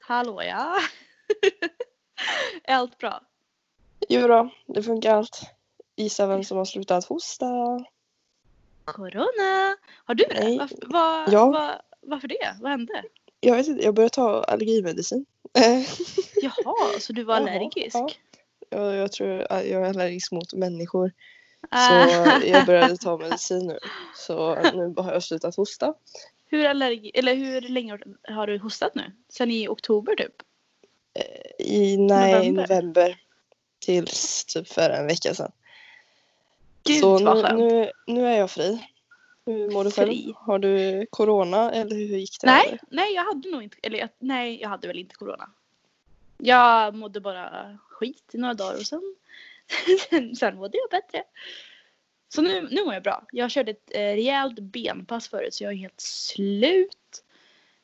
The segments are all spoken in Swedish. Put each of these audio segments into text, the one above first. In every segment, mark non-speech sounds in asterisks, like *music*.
Hallå ja. är *laughs* allt bra? Jo då, det funkar allt. Gissa vem som har slutat hosta? Corona. Har du det? Varför, vad, Ja. vad, varför det? Vad hände? Jag vet inte, jag började ta allergimedicin. *laughs* Jaha, så du var allergisk? ja. jag, jag tror jag är allergisk mot människor. Ah. Så jag började ta medicin nu. Så nu har jag slutat hosta. Hur, allergi, eller hur länge har du hostat nu? Sen i oktober typ? I nej, November. november. Tills typ för en vecka sedan. Gud så vad nu, skönt. nu, nu är jag fri. Hur mår du själv? Fri. Har du corona eller hur gick det? Nej, nej jag hade nog inte, eller jag, nej jag hade väl inte corona. Jag mådde bara skit i några dagar och sen, *laughs* sen, sen mådde jag bättre. Så nu, nu mår jag bra. Jag körde ett eh, rejält benpass förut så jag är helt slut.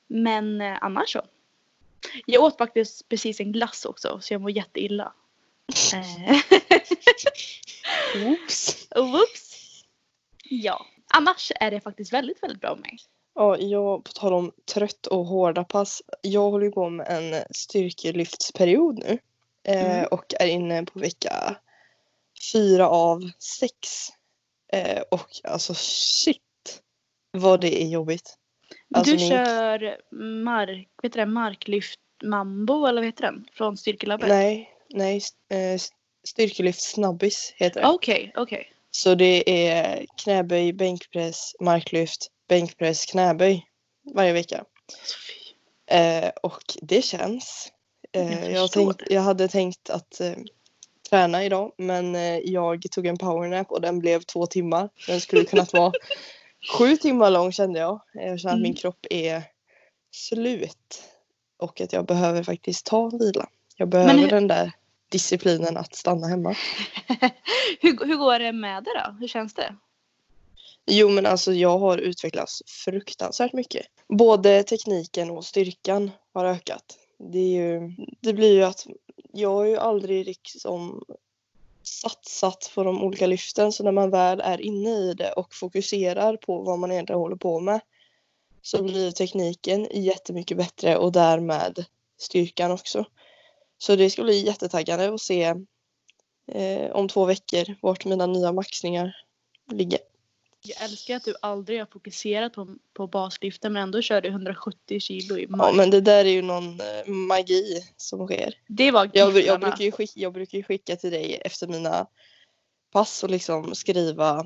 Men eh, annars så. Jag åt faktiskt precis en glass också så jag mår jätteilla. Eh, *laughs* Oops. Whoops. Ja. Annars är det faktiskt väldigt, väldigt bra med mig. Ja, jag, på tal om trött och hårda pass. Jag håller på med en styrkelyftsperiod nu. Eh, Mm. och är inne på vecka fyra av sex. Eh, och alltså shit vad det är jobbigt. Alltså, du min- kör mark, vet du det, marklyft mambo eller vad heter den? Från Styrkelabbet? Nej, nej. Eh, styrkelyft snabbis heter det. Okej, okej. Så det är knäböj, bänkpress, marklyft, bänkpress, knäböj varje vecka. Alltså. Eh, och det känns. Jag Eh, jag, förstår. tänkt, jag hade tänkt att eh, träna idag men eh, jag tog en powernap och den blev två timmar. Den skulle kunnat vara *laughs* sju timmar lång kände jag. Jag känner att min Mm. kropp är slut. Och att jag behöver faktiskt ta en vila. Jag behöver hur- den där disciplinen att stanna hemma. *laughs* hur, hur går det med det då? Hur känns det? Jo men alltså jag har utvecklats fruktansvärt mycket. Både tekniken och styrkan har ökat. Det, är ju, det blir ju att jag har ju aldrig liksom satsat på de olika lyften så när man väl är inne i det och fokuserar på vad man egentligen håller på med så blir tekniken jättemycket bättre och därmed styrkan också. Så det ska bli jättetaggande att se eh, om två veckor vart mina nya maxningar ligger. Jag älskar att du aldrig har fokuserat på, på baslyften men ändå kör du 170 kilo i Ja mark. men det där är ju någon eh, magi som sker. Det var Jag, jag, brukar ju skicka, jag brukar ju skicka till dig efter mina pass och liksom skriva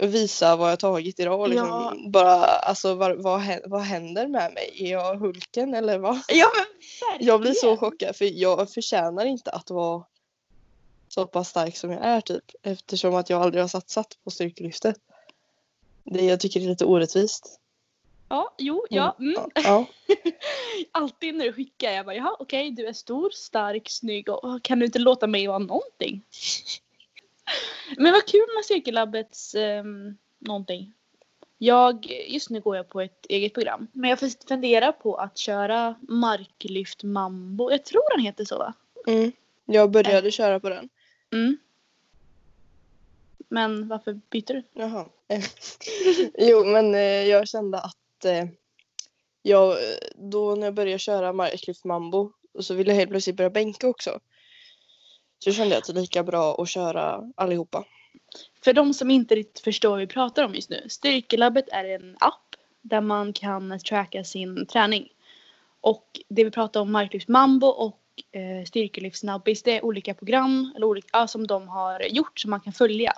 och visa vad jag tagit idag och liksom Ja. bara alltså vad, vad, vad händer med mig? Är jag Hulken eller vad? *laughs* Ja men. Jag blir så chockad för jag förtjänar inte att vara så pass stark som jag är typ eftersom att jag aldrig har satsat på styrkelyftet. Det jag tycker det är lite orättvist. Ja, jo, ja. Mm. Ja. *laughs* Alltid när du skickar jag bara jaha okej du är stor, stark, snygg och kan du inte låta mig vara någonting? *laughs* Men vad kul med Cirkellabbets um, någonting. Jag, just nu går jag på ett eget program. Men jag funderar på att köra marklyft mambo. Jag tror den heter så va? Mm. Jag började köra på den. Mm. Men varför byter du? Jaha. *laughs* jo, men eh, jag kände att eh, jag, då när jag började köra marklyft mambo och så ville jag helt plötsligt börja bänka också. Så kände jag att det är lika bra att köra allihopa. För de som inte riktigt förstår vad vi pratar om just nu. Styrkelabbet är en app där man kan tracka sin träning. Och det vi pratar om marklyft mambo och eh, styrkelyft snabbis det är olika program eller olika, som de har gjort som man kan följa.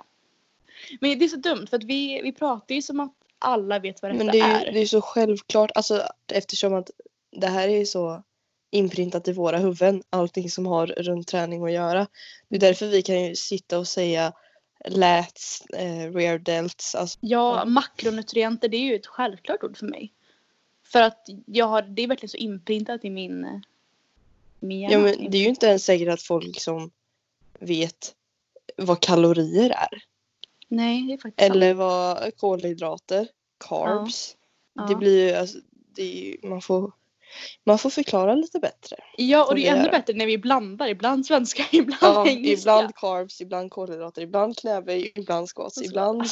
Men det är så dumt för att vi, vi pratar ju som att alla vet vad detta Men det är ju det är så självklart, alltså, eftersom att det här är så inprintat i våra huvuden, allting som har runt träning att göra. Det är därför vi kan ju sitta och säga lats, eh, rear delts, alltså, Ja, Ja. makronutrienter det är ju ett självklart ord för mig. För att jag har, det är verkligen så inprintat i min, eh, min hjärna. ja, men det är ju inte ens säkert att folk som vet vad kalorier är. Nej, det är faktiskt sant. Eller vad kolhydrater, carbs. Ja. Det blir ju, alltså, det ju, man får man får förklara lite bättre. Ja, och det är ännu bättre när vi blandar. Ibland svenska, ibland Ja, engelska. ibland carbs, ibland kolhydrater, ibland knäböj, ibland squats, ibland...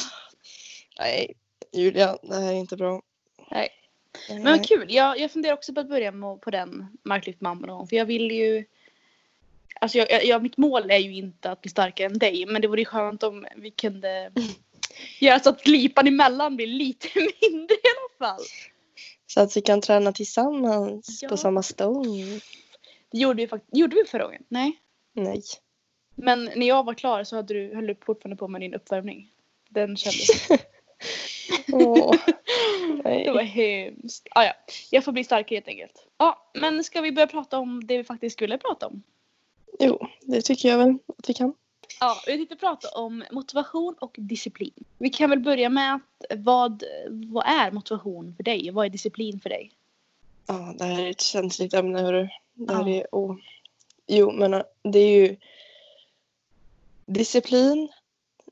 Nej, Julia, det här är inte bra. Nej. Men vad kul. Jag, jag funderar också på att börja med, på den marklyft mamma någon. För jag vill ju... Alltså jag, jag, mitt mål är ju inte att bli starkare än dig. Men det vore ju skönt om vi kunde *laughs* göra så att glipan emellan blir lite *laughs* mindre i alla fall. Så att vi kan träna tillsammans Ja. på samma stång. Det gjorde vi, fakt- gjorde vi förra gången. Nej. Nej. Men när jag var klar så hade du, höll du fortfarande på med din uppvärmning. Den kändes... *laughs* Åh, nej. Det var hemskt. Ah, ja. Jag får bli starkare helt enkelt. Ja, men ska vi börja prata om det vi faktiskt skulle prata om? Jo, det tycker jag väl att vi kan. Ja, jag tänkte prata om motivation och disciplin. Vi kan väl börja med att vad, vad är motivation för dig? Vad är disciplin för dig? Ja, det här är ett känsligt ämne, hörru. Det här Ja. är... Oh. Jo, men äh, det är ju... Disciplin.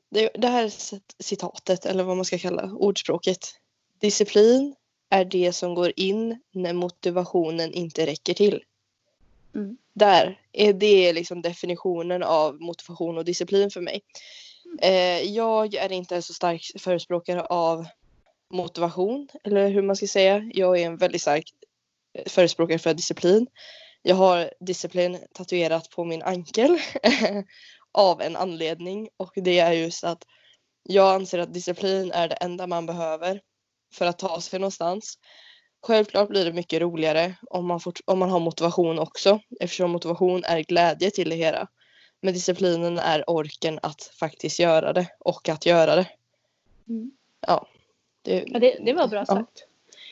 Det, det här är cit- citatet, eller vad man ska kalla ordspråket. Disciplin är det som går in när motivationen inte räcker till. Mm. Där är det liksom definitionen av motivation och disciplin för mig. Eh, jag är inte en så stark förespråkare av motivation, eller hur man ska säga. Jag är en väldigt stark förespråkare för disciplin. Jag har disciplin tatuerat på min ankel *laughs* av en anledning och det är just att jag anser att disciplin är det enda man behöver för att ta sig någonstans. Självklart blir det mycket roligare om man, fort, om man har motivation också eftersom motivation är glädje till det hela. Men disciplinen är orken att faktiskt göra det och att göra det. Mm. Ja, det, Ja, det, det var bra sagt.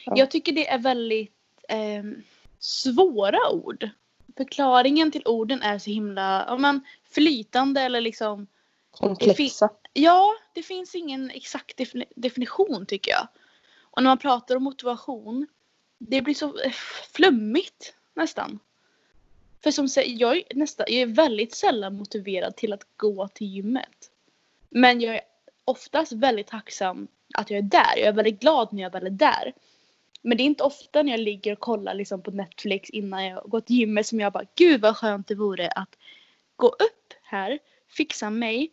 Ja. Jag tycker det är väldigt ehm, svåra ord. Förklaringen till orden är så himla ja, men, flytande eller liksom komplexa. Ja, det finns ingen exakt defini- definition tycker jag. Och när man pratar om motivation, det blir så eh, flummigt nästan. För som sagt, jag är, jag är väldigt sällan motiverad till att gå till gymmet. Men jag är oftast väldigt tacksam att jag är där. Jag är väldigt glad när jag väl är där. Men det är inte ofta när jag ligger och kollar liksom på Netflix innan jag går till gymmet som jag bara Gud vad skönt det vore att gå upp här, fixa mig,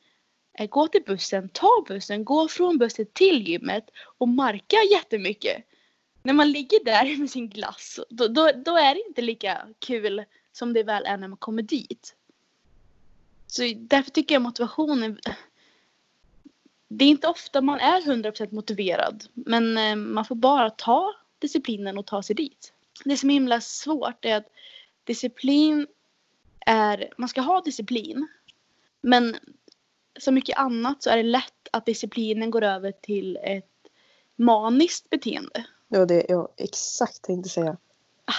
eh, gå till bussen, ta bussen, gå från bussen till gymmet och marka jättemycket. När man ligger där med sin glass, då, då, då är det inte lika kul som det väl är när man kommer dit. Så därför tycker jag motivationen det är inte ofta man är 100% motiverad. Men eh, man får bara ta disciplinen och ta sig dit. Det som är himla svårt är att disciplin är, man ska ha disciplin. Men som mycket annat så är det lätt att disciplinen går över till ett maniskt beteende. Det var det jag exakt tänkte säga.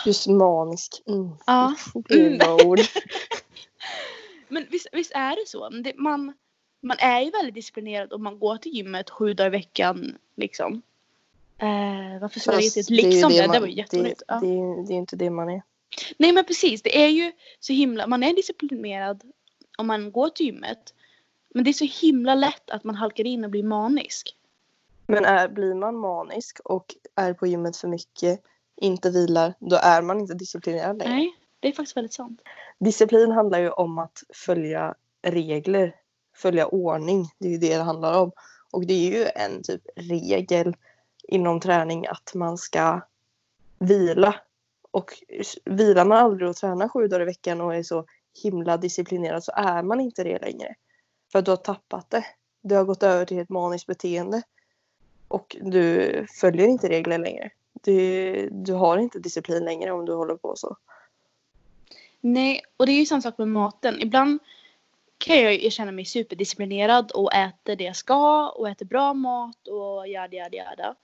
Just manisk. Mm. Ja. Det är Mm. ord. *laughs* Men visst, visst är det så. Det, man, man är ju väldigt disciplinerad om man går till gymmet sju dagar i veckan. Liksom. Eh, varför sa jag inte ett det liksom det? Det man- var det, jätteroligt. Ja. det, är- det är inte det man är. Nej men precis, det är ju så himla, man är disciplinerad om man går till gymmet. Men det är så himla lätt att man halkar in och blir manisk. Men är, blir man manisk och är på gymmet för mycket, inte vilar, då är man inte disciplinerad längre. Nej, det är faktiskt väldigt sant. Disciplin handlar ju om att följa regler, följa ordning. Det är ju det det handlar om. Och det är ju en typ regel inom träning att man ska vila. Och vilar man aldrig och tränar sju dagar i veckan och är så himla disciplinerad så är man inte det längre. För att du har tappat det. Du har gått över till ett maniskt beteende. Och du följer inte regler längre. Du, du har inte disciplin längre om du håller på så. Nej, och det är ju samma sak med maten. Ibland kan jag känna mig superdisciplinerad och äter det jag ska och äter bra mat och jada jada jada.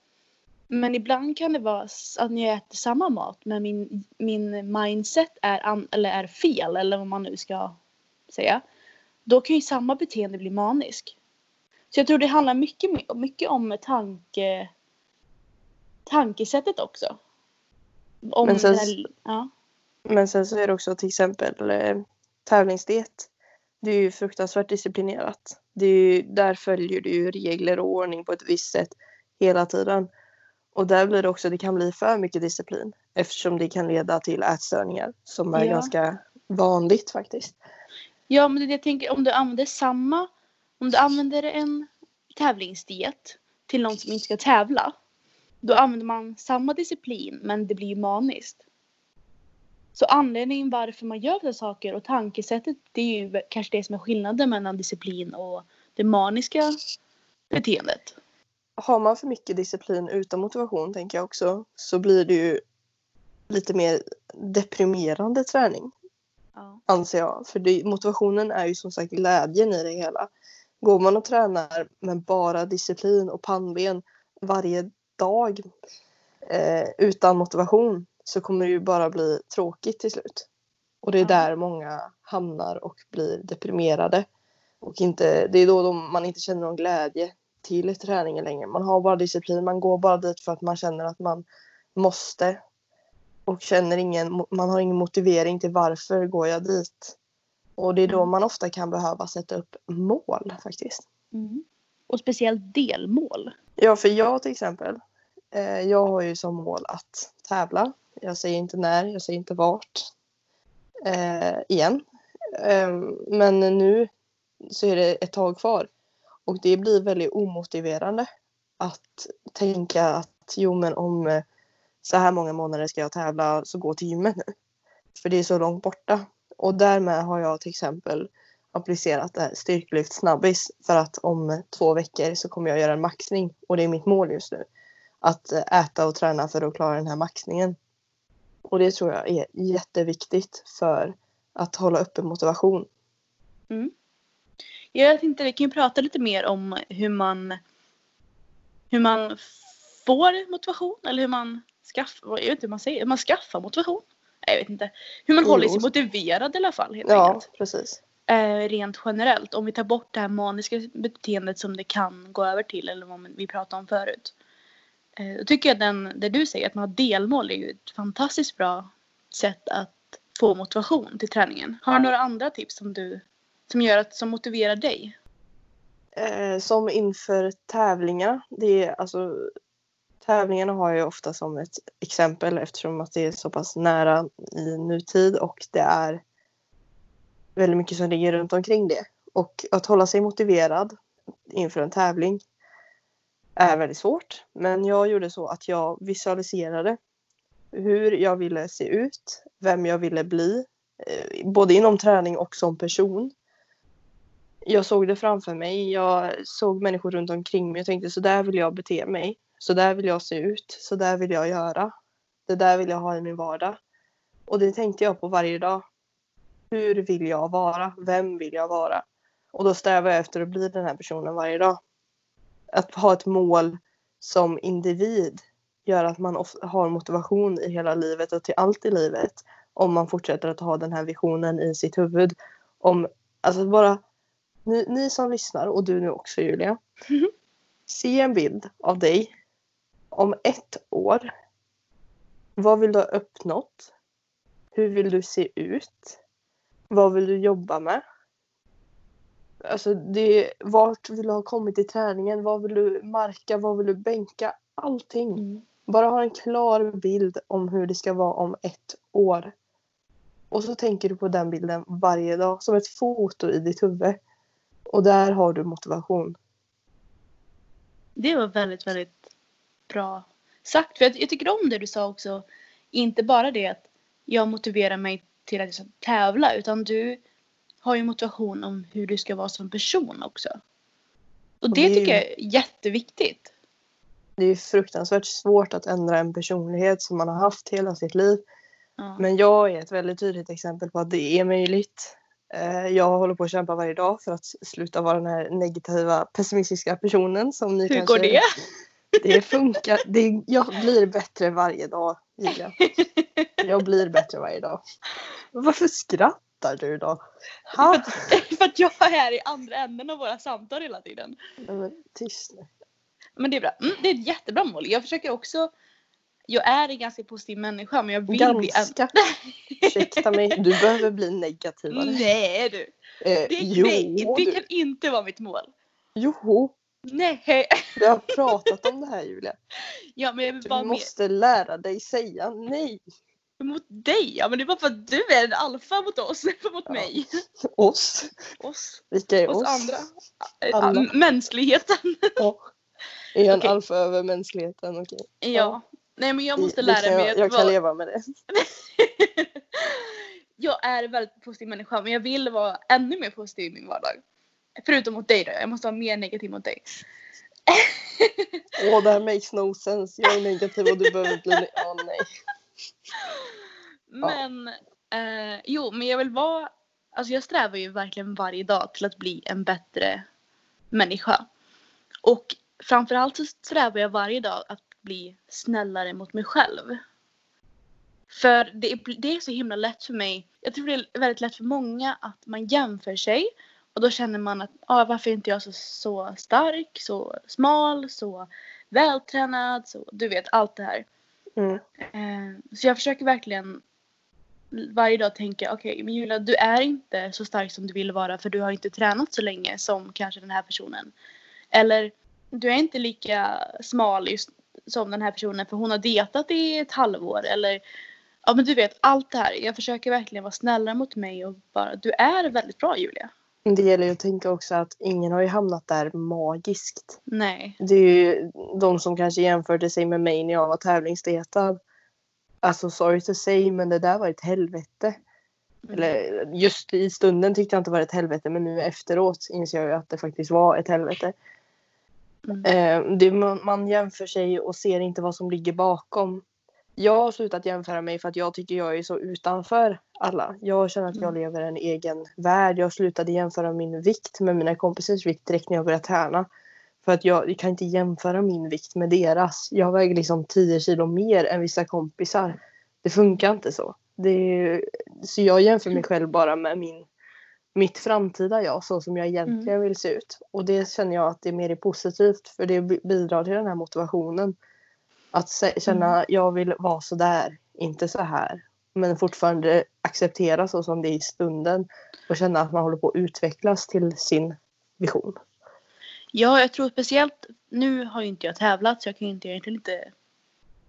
Men ibland kan det vara att jag äter samma mat men min, min mindset är, an, eller är fel eller vad man nu ska säga. Då kan ju samma beteende bli manisk. Så jag tror det handlar mycket, my- mycket om tanke, tankesättet också. Om Men sen- här, ja. Men sen så är det också till exempel eh, tävlingsdiet. Det är ju fruktansvärt disciplinerat. Det ju, där följer du ju regler och ordning på ett visst sätt hela tiden. Och där blir det också, det kan bli för mycket disciplin eftersom det kan leda till ätstörningar som är Ja. ganska vanligt faktiskt. Ja, men jag tänker, om du använder samma, om du använder en tävlingsdiet till någon som inte ska tävla, då använder man samma disciplin, men det blir ju maniskt. Så anledningen varför man gör dessa saker och tankesättet, det är ju kanske det som är skillnaden mellan disciplin och det maniska beteendet. Har man för mycket disciplin utan motivation tänker jag också så blir det ju lite mer deprimerande träning. Ja. anser jag. För det, motivationen är ju som sagt glädjen i det hela. Går man och tränar med bara disciplin och pannben varje dag eh, utan motivation så kommer det ju bara bli tråkigt till slut. Och det är där många hamnar och blir deprimerade. Och inte, det är då de, man inte känner någon glädje till träningen längre. Man har bara disciplin, man går bara dit för att man känner att man måste och känner ingen, man har ingen motivering till varför går jag dit. Och det är då Mm. man ofta kan behöva sätta upp mål faktiskt. Mm. Och speciellt delmål. Ja, för jag till exempel, eh, jag har ju som mål att tävla. Jag säger inte när, jag säger inte vart. Eh, igen. Eh, men nu så är det ett tag kvar. Och det blir väldigt omotiverande att tänka att jo men om eh, så här många månader ska jag tävla så gå till gymmet nu. För det är så långt borta. Och därmed har jag till exempel applicerat det här styrkelyft snabbis för att om två veckor så kommer jag göra en maxning och det är mitt mål just nu. Att eh, äta och träna för att klara den här maxningen. Och det tror jag är jätteviktigt för att hålla uppe motivation. Mm. Jag tänkte vi kan ju prata lite mer om hur man hur man får motivation eller hur man skaffar, jag vet inte hur man säger, hur man skaffar motivation. Jag vet inte. Hur man håller sig motiverad i alla fall helt Ja, enkelt. precis. Eh, rent generellt. Om vi tar bort det här maniska beteendet som det kan gå över till eller vad vi pratade om förut. Eh, då tycker jag den, det du säger att man har delmål är ju ett fantastiskt bra sätt att få motivation till träningen. Har du några andra tips som du som gör att, som motiverar dig? Eh, som inför tävlingarna. Det är alltså tävlingarna har jag ofta som ett exempel eftersom att det är så pass nära i nutid och det är väldigt mycket som ligger runt omkring det. Och att hålla sig motiverad inför en tävling är väldigt svårt. Men jag gjorde så att jag visualiserade hur jag ville se ut, vem jag ville bli, eh, både inom träning och som person. Jag såg det framför mig. Jag såg människor runt omkring mig. och tänkte så där vill jag bete mig. Så där vill jag se ut. Så där vill jag göra. Det där vill jag ha i min vardag. Och det tänkte jag på varje dag. Hur vill jag vara? Vem vill jag vara? Och då strävar jag efter att bli den här personen varje dag. Att ha ett mål som individ gör att man har motivation i hela livet och till allt i livet. Om man fortsätter att ha den här visionen i sitt huvud. Om, alltså bara ni, ni som lyssnar och du nu också Julia. Mhm. Se en bild av dig om ett år. Vad vill du ha uppnått? Hur vill du se ut? Vad vill du jobba med? Alltså det, vart vill du ha kommit i träningen? Vad vill du marka? Vad vill du bänka? Allting. Bara ha en klar bild om hur det ska vara om ett år. Och så tänker du på den bilden varje dag som ett foto i ditt huvud. Och där har du motivation. Det var väldigt, väldigt bra sagt. För jag, jag tycker om det du sa också. Inte bara det att jag motiverar mig till att ska tävla utan du har ju motivation om hur du ska vara som person också. Och det, det tycker jag är jätteviktigt. Det är ju fruktansvärt svårt att ändra en personlighet som man har haft hela sitt liv. Ja. Men jag är ett väldigt tydligt exempel på att det är möjligt. Eh, Jag håller på att kämpa varje dag för att sluta vara den här negativa, pessimistiska personen som ni Hur kanske... går det? Det funkar. Det, jag blir bättre varje dag, Julia. Jag blir bättre varje dag. Varför skrattar du då? Ha? För att jag är här i andra änden av våra samtal hela tiden. Nej, men Tyst nu. Men det är bra. Mm, det är ett jättebra mål. Jag försöker också. Jag är en ganska positiv människa men jag vill bli en... Ganska. Ursäkta mig, du behöver bli negativare. Nej du. Eh, Det, jo, nej, det du. kan inte vara mitt mål. jo, Nej. vi har pratat om det här Julia. *laughs* Ja men jag vill Du bara med måste lära dig säga nej. mot dig. Ja men det är bara för att du är en alfa mot oss. *laughs* Inte mot Ja. mig. Oss. Oss. Vilka är Oss oss? andra. Alla. Ja, Mänskligheten. *laughs* Ja. Är jag en Okej. alfa över mänskligheten? Okej. Ja. Nej men jag måste lära kan mig att jag kan vara... leva med det. jag är en väldigt positiv människa men jag vill vara ännu mer positiv i min vardag. Förutom mot dig då. Jag måste vara mer negativ mot dig. Åh, det här makes no sense. Jag är negativ och du behöver bli... ne- Åh nej. Men eh, jo, men jag vill vara, alltså jag strävar ju verkligen varje dag till att bli en bättre människa. Och framförallt så strävar jag varje dag att bli snällare mot mig själv. För det är, det är så himla lätt för mig, jag tror det är väldigt lätt för många att man jämför sig och då känner man att ah, varför är inte jag så, så stark, så smal, så vältränad, så du vet allt det här. Mm. Eh, Så jag försöker verkligen varje dag tänka okej men Julia du är inte så stark som du vill vara för du har inte tränat så länge som kanske den här personen. Eller du är inte lika smal just som den här personen för hon har dietat i ett halvår eller ja men du vet allt det här. Jag försöker verkligen vara snällare mot mig och bara du är väldigt bra Julia. Det gäller ju att tänka också att ingen har ju hamnat där magiskt. Nej. Det är ju de som kanske jämförde sig med mig när jag var tävlingsdietad. Alltså sorry to say men det där var ett helvete. Mm. Eller just i stunden tyckte jag inte det var ett helvete men nu efteråt inser jag ju att det faktiskt var ett helvete. Mm. Eh, det, man, man jämför sig och ser inte vad som ligger bakom. Jag har slutat jämföra mig för att jag tycker jag är så utanför alla. Jag känner att jag Mm. lever i en egen värld. Jag slutade jämföra min vikt med mina kompisars vikt direkt när jag började träna. För att jag, kan inte jämföra min vikt med deras. Jag väger liksom 10 kilo mer än vissa kompisar. Det funkar inte så. Är, så jag jämför mig själv bara med min, mitt framtida jag, så som jag egentligen vill se ut. Och det känner jag att det är mer positivt för det bi- bidrar till den här motivationen. Att känna jag vill vara så där, inte så här. Men fortfarande acceptera så som det är i stunden och känna att man håller på att utvecklas till sin vision. Ja, jag tror speciellt, nu har ju inte jag tävlat så jag kan ju inte, egentligen inte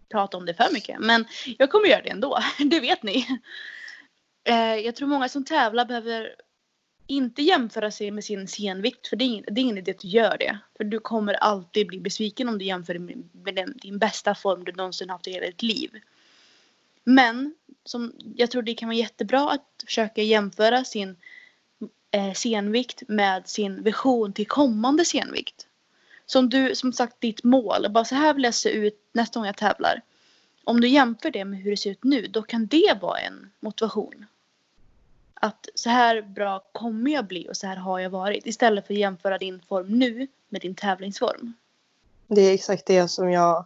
prata om det för mycket. Men jag kommer göra det ändå, *laughs* det vet ni. Eh, jag tror många som tävlar behöver inte jämföra sig med sin senvikt för det är, ingen, det är ingen idé att du gör det. För du kommer alltid bli besviken om du jämför med, med den, din bästa form du någonsin haft i hela ditt liv. Men som, jag tror det kan vara jättebra att försöka jämföra sin eh, senvikt med sin vision till kommande senvikt. Som du, som sagt ditt mål, bara så här vill jag se ut nästa gång jag tävlar. Om du jämför det med hur det ser ut nu, då kan det vara en motivation. Att så här bra kommer jag bli och så här har jag varit. Istället för att jämföra din form nu med din tävlingsform. Det är exakt det som jag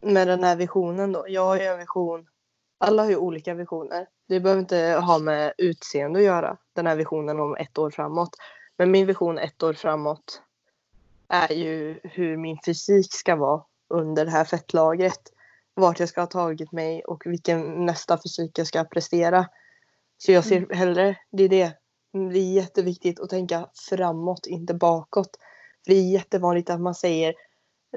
med den här visionen då. Jag har ju en vision. Alla har ju olika visioner. Det behöver inte ha med utseende att göra. Den här visionen om ett år framåt. Men min vision ett år framåt är ju hur min fysik ska vara under det här fettlagret. Vart jag ska ha tagit mig och vilken nästa fysik jag ska prestera. Så jag ser hellre, det är det. Det är jätteviktigt att tänka framåt, inte bakåt. För det är jättevanligt att man säger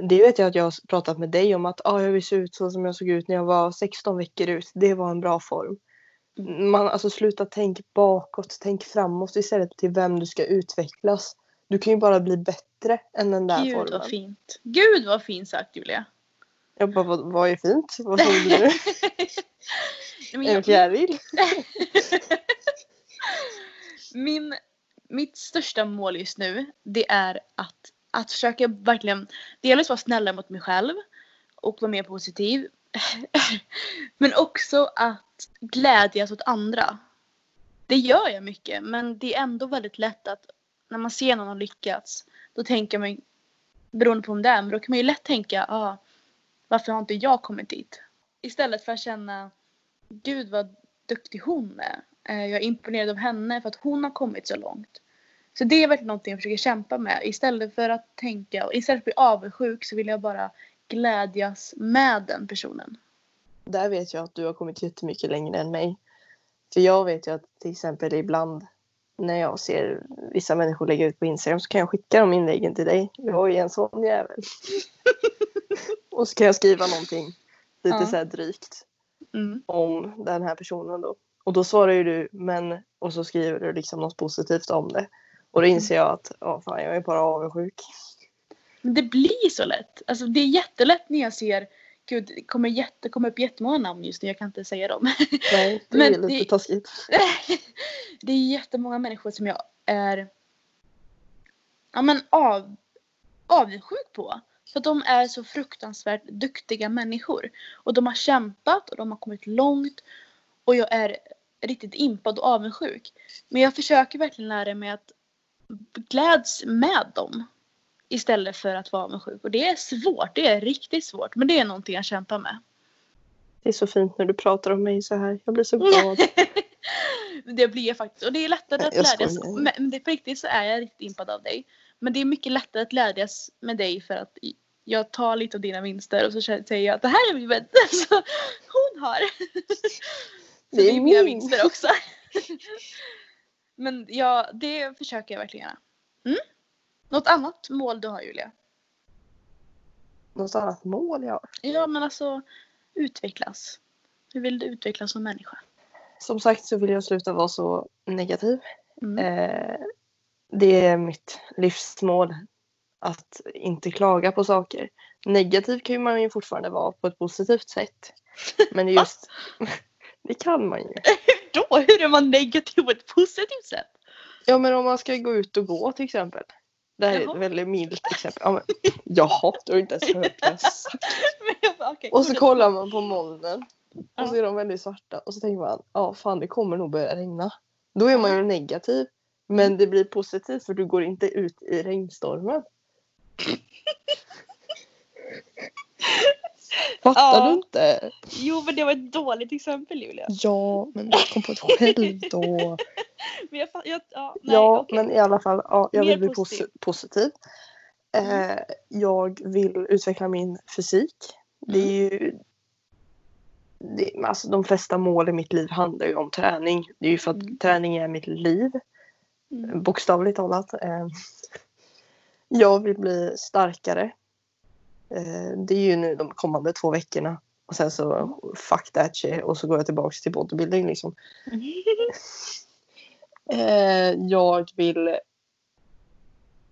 det vet jag att jag har pratat med dig om att ah, jag vill se ut så som jag såg ut när jag var 16 veckor ut. Det var en bra form. Man, alltså sluta tänk bakåt, tänk framåt istället till vem du ska utvecklas. Du kan ju bara bli bättre än den där Gud formen. vad fint. Gud vad fint sagt Julia. Jag bara, vad, vad är fint? Vad såg du *laughs* men En jag- fjäril? *laughs* Min, mitt största mål just nu det är att att försöka verkligen dels vara snällare mot mig själv och vara mer positiv. *laughs* men också att glädjas åt andra. Det gör jag mycket men det är ändå väldigt lätt att när man ser någon ha lyckats då tänker man beroende på om det är men då kan man ju lätt tänka ah, varför har inte jag kommit dit? Istället för att känna gud vad duktig hon är. Eh, jag är imponerad av henne för att hon har kommit så långt. Så det är verkligen någonting jag försöker kämpa med. Istället för att tänka, och istället för att bli avundsjuk så vill jag bara glädjas med den personen. Där vet jag att du har kommit jättemycket längre än mig. För jag vet ju att till exempel ibland när jag ser vissa människor lägga ut på Instagram så kan jag skicka de inläggen till dig. Jag är en sån jävel. *laughs* och så kan jag skriva någonting lite ja. så här drygt mm. om den här personen då. Och då svarar ju du men och så skriver du liksom något positivt om det. Och då inser jag att oh, fan, jag är bara avundsjuk. Men det blir så lätt. Alltså det är jättelätt när jag ser Gud, det kommer, jätte, kommer upp jättemånga namn just nu, jag kan inte säga dem. *laughs* Nej, det är lite det, taskigt. *laughs* det är jättemånga människor som jag är ja, men av, avundsjuk på. För de är så fruktansvärt duktiga människor. Och de har kämpat och de har kommit långt. Och jag är riktigt impad och avundsjuk. Men jag försöker verkligen lära mig att gläds med dem. Istället för att vara avundsjuk. Och det är svårt, det är riktigt svårt. Men det är någonting jag kämpar med. Det är så fint när du pratar om mig så här. Jag blir så glad. *laughs* det blir jag faktiskt. Och det är lättare att glädjas. Men det, på riktigt så är jag riktigt impad av dig. Men det är mycket lättare att glädjas med dig för att jag tar lite av dina vinster och så säger jag att det här är min vän *laughs* som hon har. *laughs* Så det är, mina vinster också. *laughs* Men ja, det försöker jag verkligen göra. Mm? Något annat mål du har Julia? Något annat mål jag har? Ja men alltså utvecklas. Hur vill du utvecklas som människa? Som sagt så vill jag sluta vara så negativ. Mm. Eh, det är mitt livsmål. Att inte klaga på saker. Negativ kan man ju fortfarande vara på ett positivt sätt. Men just... *laughs* det kan man ju. *laughs* Då? Hur är man negativ på ett positivt sätt? Ja men om man ska gå ut och gå till exempel. Det här är ett väldigt milt exempel. Ja, men, jaha, du har inte ens hört vad *laughs* jag sagt. okay, och så kollar man på molnen. Och så är de väldigt svarta. Och så tänker man, ja fan det kommer nog börja regna. Då är man ju negativ. Men det blir positivt för du går inte ut i regnstormen. Fattar ja. du inte? Jo men det var ett dåligt exempel Julia. Ja men jag kom på ett själv då. *laughs* men jag, jag, ja, nej, ja okay. men i alla fall ja, jag Mer vill bli positiv. positiv. Mm. Eh, jag vill utveckla min fysik. Det är mm. ju det, alltså de flesta mål i mitt liv handlar ju om träning. Det är ju för att mm. träning är mitt liv. Mm. Bokstavligt talat. Eh, jag vill bli starkare. Eh, det är ju nu de kommande två veckorna. Och sen så fuck that shit och så går jag tillbaks till bodybuilding liksom. *laughs* eh, jag vill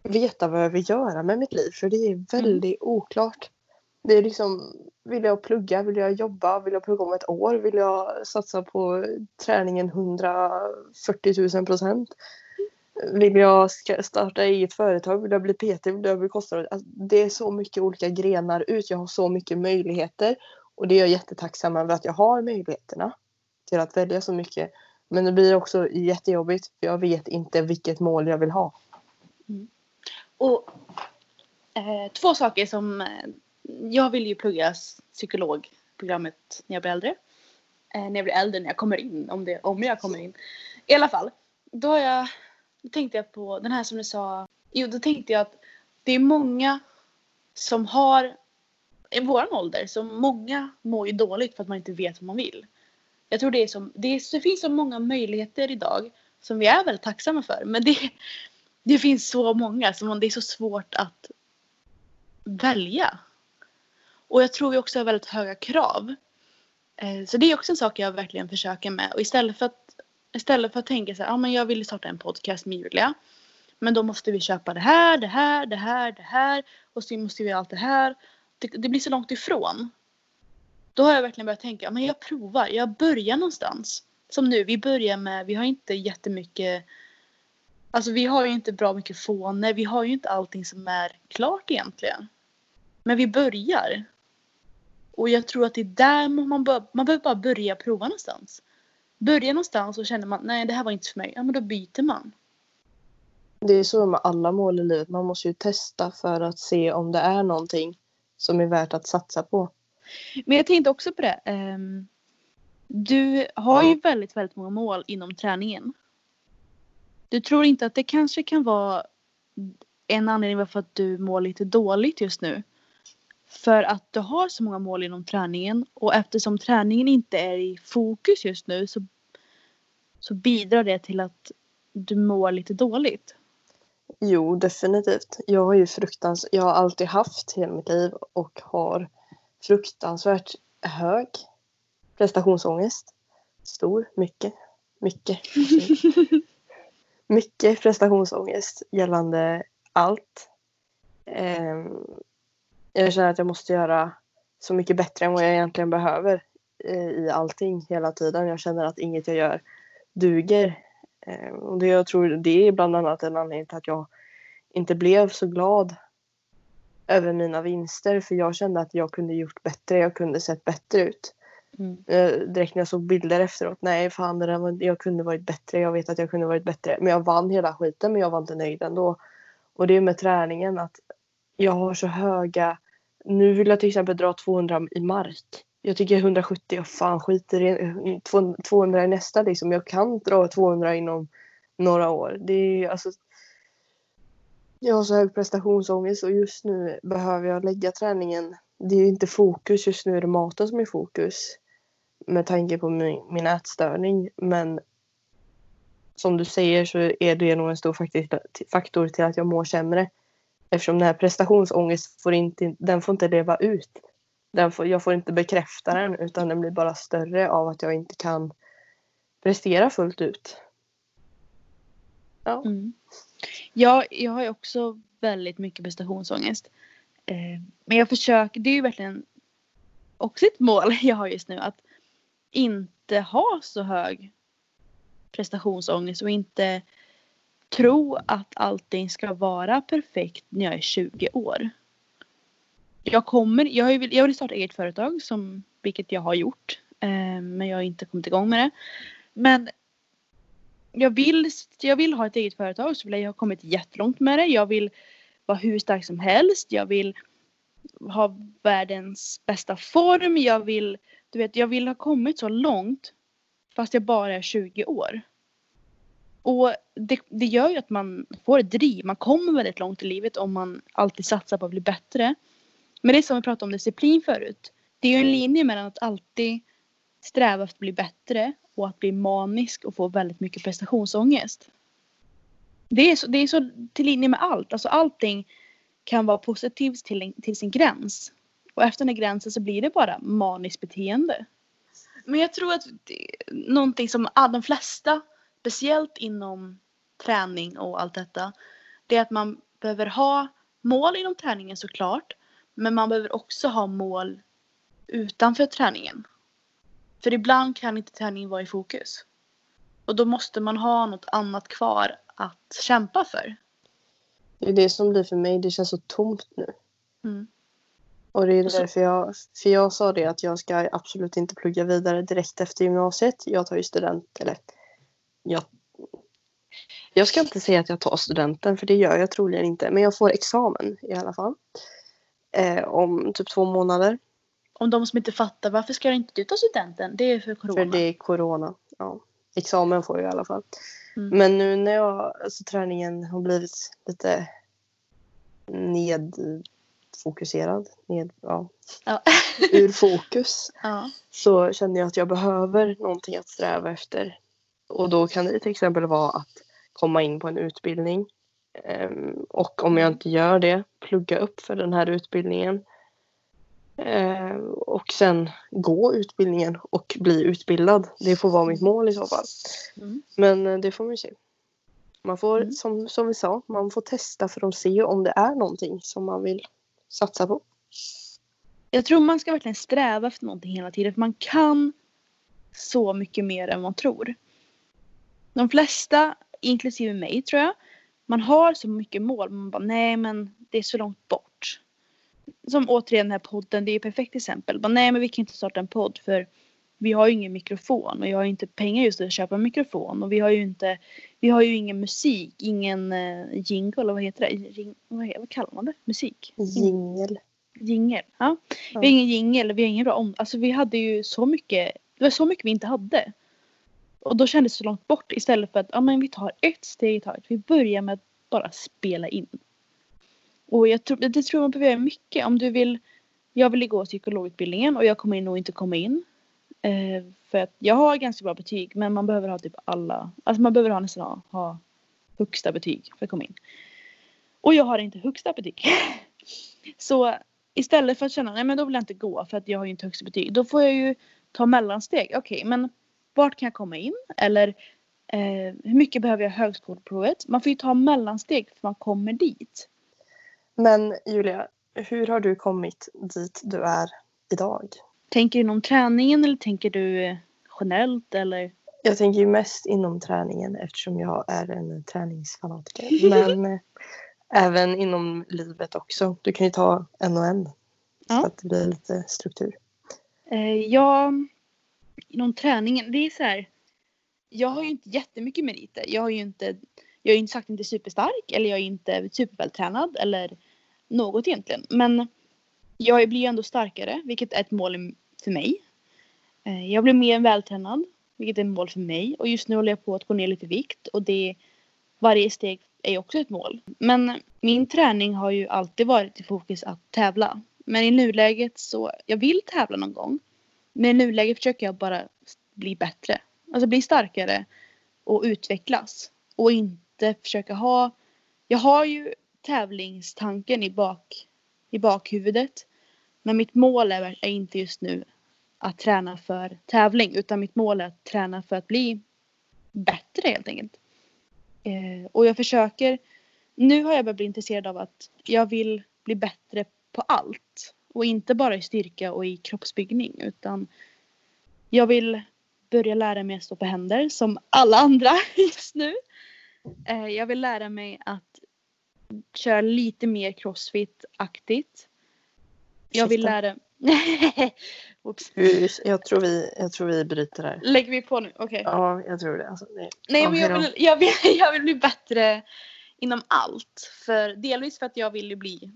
veta vad jag vill göra med mitt liv för det är väldigt mm. oklart. Det är liksom, vill jag plugga, vill jag jobba, vill jag plugga om ett år, vill jag satsa på träningen 140 000 procent? Vill jag starta eget företag? Vill jag bli PT? Vill jag bli kostnad? Alltså, det är så mycket olika grenar ut. Jag har så mycket möjligheter. Och det är jag jättetacksam över att jag har möjligheterna till att välja så mycket. Men det blir också jättejobbigt för jag vet inte vilket mål jag vill ha. Mm. Och eh, två saker som... Eh, jag vill ju plugga psykologprogrammet när jag blir äldre. Eh, när jag blir äldre, när jag kommer in. Om, det, om jag kommer in. I alla fall. Då har jag då tänkte jag på den här som du sa. Jo, då tänkte jag att det är många som har i vår ålder, så många mår ju dåligt för att man inte vet vad man vill. Jag tror det är som, det, är, det finns så många möjligheter idag som vi är väldigt tacksamma för. Men det, det finns så många som det är så svårt att välja. Och jag tror vi också har väldigt höga krav. Eh, så det är också en sak jag verkligen försöker med. Och istället för att Istället för att tänka så här, ja men jag vill starta en podcast med Julia. Men då måste vi köpa det här, det här, det här, det här. Och så måste vi göra allt det här. Det, det, blir så långt ifrån. Då har jag verkligen börjat tänka, men jag provar, jag börjar någonstans. Som nu, vi börjar med, vi har inte jättemycket Alltså vi har ju inte bra mycket fåne. Vi har ju inte allting som är klart egentligen. Men vi börjar. Och jag tror att det är där man, bör, man behöver bara börja prova någonstans. Börja någonstans och känner man nej det här var inte för mig. Ja men då byter man. Det är så med alla mål i livet. Man måste ju testa för att se om det är någonting som är värt att satsa på. Men jag tänkte också på det. Um, du har ju väldigt, väldigt många mål inom träningen. Du tror inte att det kanske kan vara en anledning varför att du mår lite dåligt just nu? För att du har så många mål inom träningen och eftersom träningen inte är i fokus just nu så, så bidrar det till att du mår lite dåligt. Jo, definitivt. Jag har ju fruktans jag har alltid haft hela mitt liv och har fruktansvärt hög prestationsångest. Stor, mycket, mycket. *laughs* mycket prestationsångest gällande allt. Um, jag känner att jag måste göra så mycket bättre än vad jag egentligen behöver eh, i allting hela tiden. Jag känner att inget jag gör duger. Eh, och det, jag tror det är bland annat en anledning till att jag inte blev så glad över mina vinster för jag kände att jag kunde gjort bättre, jag kunde sett bättre ut. Mm. Eh, direkt när jag såg bilder efteråt, nej fan det var, jag kunde varit bättre, jag vet att jag kunde varit bättre. Men jag vann hela skiten men jag var inte nöjd ändå. Och det är med träningen att jag har så höga... Nu vill jag till exempel dra 200 i mark. Jag tycker 170, och fan skiter i 200 är nästa liksom. Jag kan dra 200 inom några år. Det är alltså... Jag har så hög prestationsångest och just nu behöver jag lägga träningen. Det är inte fokus, just nu är det maten som är fokus. Med tanke på min, min ätstörning. Men som du säger så är det nog en stor faktor till att jag mår sämre. Eftersom den här prestationsångest får inte, den får inte leva ut. Den får, jag får inte bekräfta den utan den blir bara större av att jag inte kan prestera fullt ut. Ja. Mm. Ja, jag har ju också väldigt mycket prestationsångest. Eh, men jag försöker, det är ju verkligen också ett mål *laughs* jag har just nu att inte ha så hög prestationsångest och inte tro att allting ska vara perfekt när jag är 20 år. Jag kommer, jag, vill, jag vill starta eget företag som, vilket jag har gjort. Eh, men jag har inte kommit igång med det. Men jag vill, jag vill ha ett eget företag så jag har kommit jättelångt med det. Jag vill vara hur stark som helst. Jag vill ha världens bästa form. Jag vill, du vet, jag vill ha kommit så långt fast jag bara är 20 år. Och det, det gör ju att man får ett driv. Man kommer väldigt långt i livet om man alltid satsar på att bli bättre. Men det är som vi pratade om disciplin förut. Det är ju en linje mellan att alltid sträva efter att bli bättre och att bli manisk och få väldigt mycket prestationsångest. Det är så, det är så till linje med allt. Alltså allting kan vara positivt till, till sin gräns. Och efter den gränsen så blir det bara maniskt beteende. Men jag tror att det någonting som de flesta speciellt inom träning och allt detta, det är att man behöver ha mål inom träningen såklart, men man behöver också ha mål utanför träningen. För ibland kan inte träningen vara i fokus. Och då måste man ha något annat kvar att kämpa för. Det är det som blir för mig, det känns så tomt nu. Mm. Och det är därför jag, för jag sa det att jag ska absolut inte plugga vidare direkt efter gymnasiet. Jag tar ju student, eller jag, jag ska inte säga att jag tar studenten för det gör jag troligen inte. Men jag får examen i alla fall. Eh, om typ två månader. Om de som inte fattar, varför ska inte du ta studenten? Det är för corona. För det är corona, ja. Examen får jag i alla fall. Mm. Men nu när jag, alltså träningen har blivit lite nedfokuserad, ned, ja. ja. ur fokus. *laughs* Ja. Så känner jag att jag behöver någonting att sträva efter och då kan det till exempel vara att komma in på en utbildning. Ehm, och om jag inte gör det, plugga upp för den här utbildningen. Ehm, och sen gå utbildningen och bli utbildad. Det får vara mitt mål i så fall. Mm. Men eh, det får vi se. Man får, mm. som, som vi sa, man får testa för att se om det är någonting som man vill satsa på. Jag tror man ska verkligen sträva efter någonting hela tiden. För man kan så mycket mer än man tror. De flesta inklusive mig tror jag. Man har så mycket mål man bara nej men det är så långt bort. Som återigen den här podden, det är ett perfekt exempel. Bara, nej men vi kan inte starta en podd för vi har ju ingen mikrofon och jag har ju inte pengar just att köpa en mikrofon och vi har ju inte vi har ju ingen musik, ingen uh, jingle eller vad heter det? Ring, vad, vad kallar man det? Musik? Jingel. Jingel, ja. Ja. Vi har ingen jingel, vi har ingen bra om... Alltså vi hade ju så mycket, det var så mycket vi inte hade. Och då kändes det så långt bort istället för att ja, men vi tar ett steg i taget. Vi börjar med att bara spela in. Och jag tror, det tror man behöver göra mycket. Om du vill, jag vill gå psykologutbildningen och jag kommer nog inte komma in. Eh, för att jag har ganska bra betyg men man behöver ha typ alla, alltså man behöver ha nästan ha, ha högsta betyg för att komma in. Och jag har inte högsta betyg. *laughs* Så istället för att känna nej men då vill jag inte gå för att jag har ju inte högsta betyg. Då får jag ju ta mellansteg. Okej men vart kan jag komma in? Eller eh, hur mycket behöver jag högskoleprovet? Man får ju ta mellansteg för man kommer dit. Men Julia, hur har du kommit dit du är idag? Tänker du inom träningen eller tänker du eh, generellt eller? Jag tänker ju mest inom träningen eftersom jag är en träningsfanatiker. *laughs* Men eh, även inom livet också. Du kan ju ta en och en. Ja. Så att det blir lite struktur. Eh, jag, inom träningen, det är så här. Jag har ju inte jättemycket meriter. Jag har ju inte, jag är ju inte sagt inte superstark eller jag är inte supervältränad eller något egentligen. Men jag blir ju ändå starkare, vilket är ett mål för mig. Eh, jag blir mer vältränad, vilket är ett mål för mig. Och just nu håller jag på att gå ner lite i vikt och det varje steg är ju också ett mål. Men min träning har ju alltid varit i fokus att tävla. Men i nuläget så, jag vill tävla någon gång. Men i nuläget försöker jag bara bli bättre. Alltså bli starkare och utvecklas. Och inte försöka ha, jag har ju tävlingstanken i, bak, i bakhuvudet. Men mitt mål är, är inte just nu att träna för tävling utan mitt mål är att träna för att bli bättre helt enkelt. Eh, och jag försöker, nu har jag börjat bli intresserad av att jag vill bli bättre på allt. Och inte bara i styrka och i kroppsbyggning utan jag vill börja lära mig att stå på händer som alla andra *laughs* just nu. Eh, jag vill lära mig att köra lite mer crossfit-aktigt. Jag vill lära... *laughs* Oops. Jag, tror vi, jag tror vi bryter här. Lägger vi på nu? Okej. Ja, jag tror det. Alltså, det Nej men jag vill, jag, vill, *laughs* jag vill bli bättre inom allt. För delvis för att jag vill bli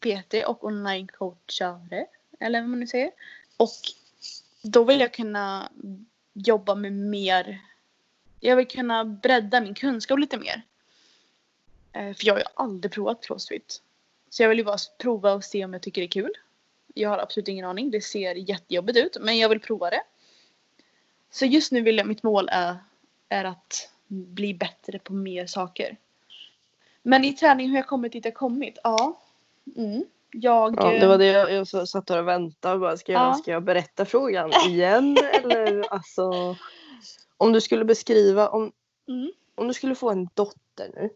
PT och online-coachare. Eller vad man nu säger. Och då vill jag kunna jobba med mer. Jag vill kunna bredda min kunskap lite mer. Eh, för jag har ju aldrig provat crossfit. Så jag vill ju bara prova och se om jag tycker det är kul. Jag har absolut ingen aning. Det ser jättejobbigt ut. Men jag vill prova det. Så just nu vill jag, mitt mål är, är att bli bättre på mer saker. Men i träning hur jag kommit dit jag kommit? Ja. Mm. Jag... Ja, det var det jag, jag så- satt där och väntade och bara, ska jag, Ja. ska jag berätta frågan igen eller alltså om du skulle beskriva om, Mm. om du skulle få en dotter nu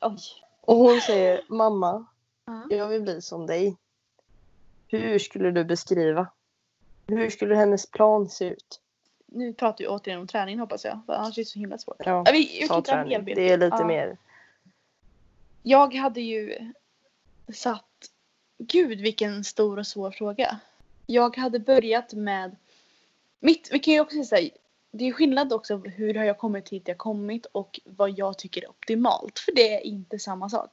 Oj. och hon säger mamma Ja. jag vill bli som dig. Hur skulle du beskriva? Hur skulle hennes plan se ut? Nu pratar vi återigen om träning hoppas jag. För annars är det så himla svårt. Ja, vi, vi ta träning. Det är lite Ja. mer. Jag hade ju så att, Gud vilken stor och svår fråga. Jag hade börjat med... Mitt, vi kan ju också säga det är skillnad också hur har jag kommit hit jag kommit och vad jag tycker är optimalt. För det är inte samma sak.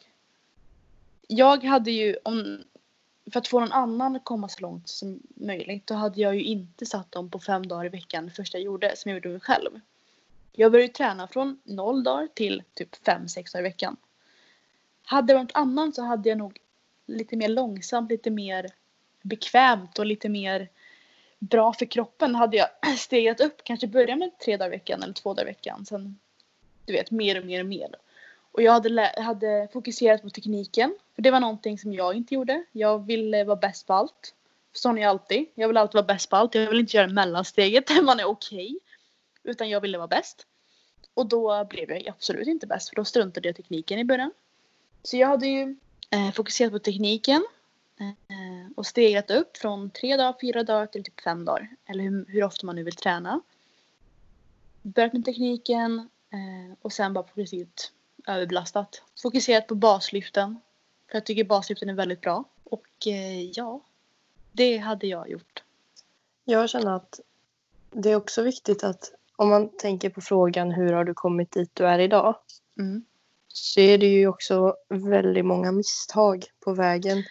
Jag hade ju, om, för att få någon annan att komma så långt som möjligt, då hade jag ju inte satt dem på fem dagar i veckan det första jag gjorde, som jag gjorde mig själv. Jag började träna från noll dagar till typ fem, sex dagar i veckan. Hade det varit annan så hade jag nog lite mer långsamt, lite mer bekvämt och lite mer bra för kroppen hade jag *clears throat* stegat upp. Kanske börja med tre dagar i veckan eller två dagar i veckan. Sen du vet mer och mer och mer. Och jag hade, hade fokuserat på tekniken. För det var någonting som jag inte gjorde. Jag ville vara bäst på allt. Sån är jag alltid. Jag vill alltid vara bäst på allt. Jag vill inte göra mellansteget där man är okej. Utan jag ville vara bäst. Och då blev jag absolut inte bäst. För då struntade jag i tekniken i början. Så jag hade ju eh, fokuserat på tekniken. Eh, och stegrat upp från tre dagar, fyra dagar till typ fem dagar. Eller hur, hur ofta man nu vill träna. Börjat med tekniken. Eh, och sen bara progressivt överbelastat. Fokuserat på baslyften. För jag tycker baslyften är väldigt bra. Och eh, ja, det hade jag gjort. Jag känner att det är också viktigt att om man tänker på frågan hur har du kommit dit du är idag? Mm. Så är det ju också väldigt många misstag på vägen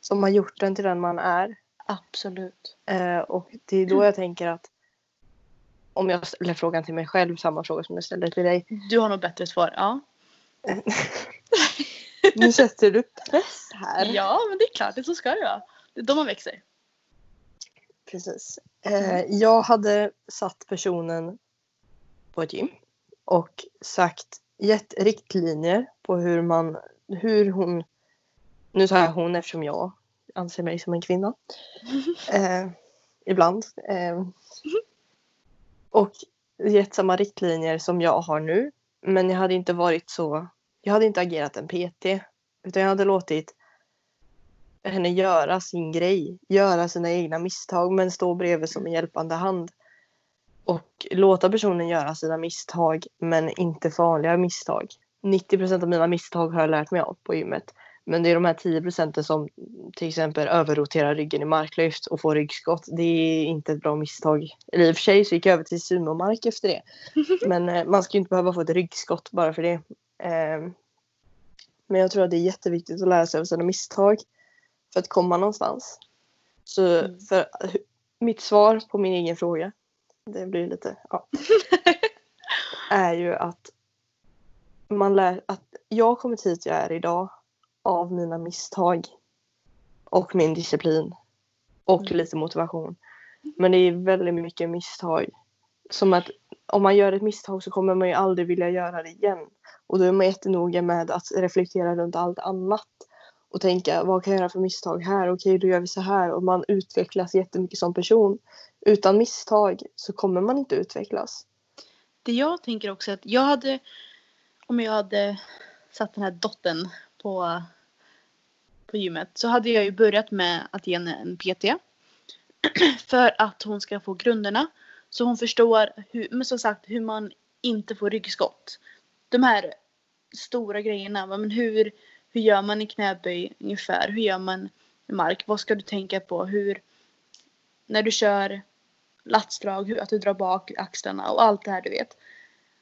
som har gjort den till den man är. Absolut. Eh, och det är då jag tänker att om jag ställer frågan till mig själv, samma fråga som jag ställde till dig. Du har nog bättre svar. Ja. *laughs* nu sätter du press här. Ja, men det är klart. Det så ska det vara. Det är då man växer. Precis. Eh, jag hade satt personen på ett gym och sagt, gett riktlinjer på hur man, hur hon, nu tar jag hon eftersom jag anser mig som en kvinna. *laughs* Eh, ibland. Eh, och gett samma riktlinjer som jag har nu. Men jag hade inte varit så, jag hade inte agerat en PT. Utan jag hade låtit henne göra sin grej, göra sina egna misstag men stå bredvid som en hjälpande hand. Och låta personen göra sina misstag men inte farliga misstag. 90% av mina misstag har jag lärt mig av på gymmet. Men det är de här 10 procenten som till exempel överroterar ryggen i marklyft och får ryggskott. Det är inte ett bra misstag. Eller i och för sig så gick jag över till sumomark efter det. *laughs* Men eh, man ska ju inte behöva få ett ryggskott bara för det. Eh, men jag tror att det är jätteviktigt att lära sig av sina misstag för att komma någonstans. Så Mm. för, mitt svar på min egen fråga, det blir lite, ja, *laughs* är ju att man lär att jag har kommit hit jag är idag av mina misstag och min disciplin och Mm. lite motivation. Men det är väldigt mycket misstag. Som att om man gör ett misstag så kommer man ju aldrig vilja göra det igen. Och då är man jättenoga med att reflektera runt allt annat. Och tänka vad kan jag göra för misstag här? Okej, då gör vi så här. Och man utvecklas jättemycket som person. Utan misstag så kommer man inte utvecklas. Det jag tänker också att jag hade, om jag hade satt den här dottern på, på gymmet så hade jag ju börjat med att ge henne en PT. *clears throat* För att hon ska få grunderna. Så hon förstår, hur, men som sagt, hur man inte får ryggskott. De här stora grejerna. Men hur, hur gör man i knäböj ungefär? Hur gör man i mark? Vad ska du tänka på? Hur, när du kör latsdrag, att du drar bak axlarna och allt det här du vet.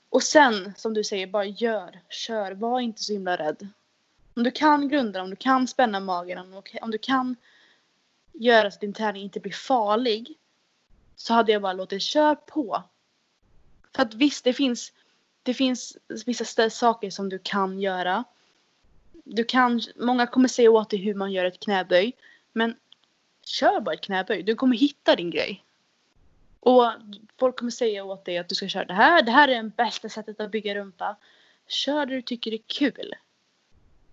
Och sen, som du säger, bara gör, kör, var inte så himla rädd. Om du kan grunda, om du kan spänna magen, om, om du kan göra så att din träning inte blir farlig. Så hade jag bara låtit kör på. För att visst, det finns, det finns vissa saker som du kan göra. Du kan, många kommer säga åt dig hur man gör ett knäböj. Men kör bara ett knäböj. Du kommer hitta din grej. Och folk kommer säga åt dig att du ska köra det här. Det här är det bästa sättet att bygga rumpa. Kör det du tycker är kul.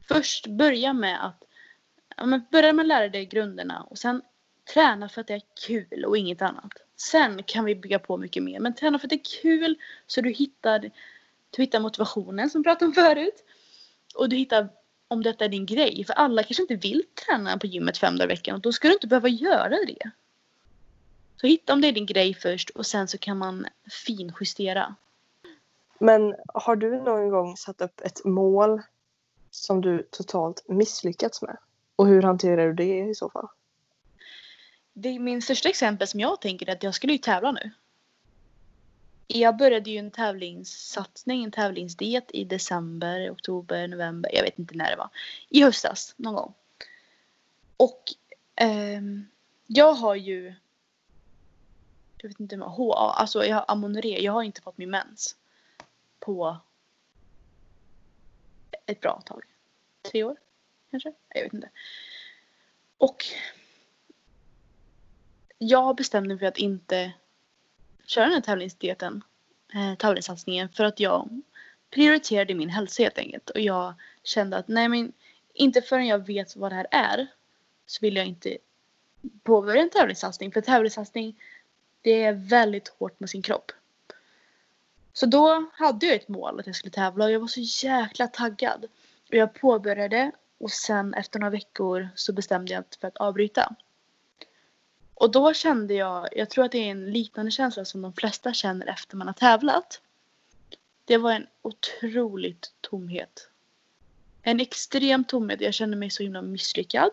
Först börja med att ja, börja med att lära dig grunderna och sen träna för att det är kul och inget annat. Sen kan vi bygga på mycket mer. Men träna för att det är kul så du hittar, du hittar motivationen som vi pratade om förut. Och du hittar om detta är din grej. För alla kanske inte vill träna på gymmet fem dagar i veckan och då ska du inte behöva göra det. Så hitta om det är din grej först och sen så kan man finjustera. Men har du någon gång satt upp ett mål som du totalt misslyckats med? Och hur hanterar du det i så fall? Det är min största exempel som jag tänker är att jag skulle ju tävla nu. Jag började ju en tävlingssatsning, en tävlingsdiet i december, oktober, november, jag vet inte när det var. I höstas någon gång. Och eh, jag har ju jag vet inte, HA, alltså jag har amonoré. jag har inte fått min mens på ett bra tag. Tre år kanske? Jag vet inte. Och jag bestämde mig för att inte köra den här tävlingsdieten, eh, tävlingssatsningen för att jag prioriterade min hälsa helt enkelt. Och jag kände att nej men inte förrän jag vet vad det här är så vill jag inte påbörja en tävlingssatsning. För tävlingssatsning det är väldigt hårt med sin kropp. Så då hade jag ett mål att jag skulle tävla och jag var så jäkla taggad. Och jag påbörjade och sen efter några veckor så bestämde jag mig för att avbryta. Och då kände jag, jag tror att det är en liknande känsla som de flesta känner efter man har tävlat. Det var en otroligt tomhet. En extrem tomhet. Jag kände mig så himla misslyckad.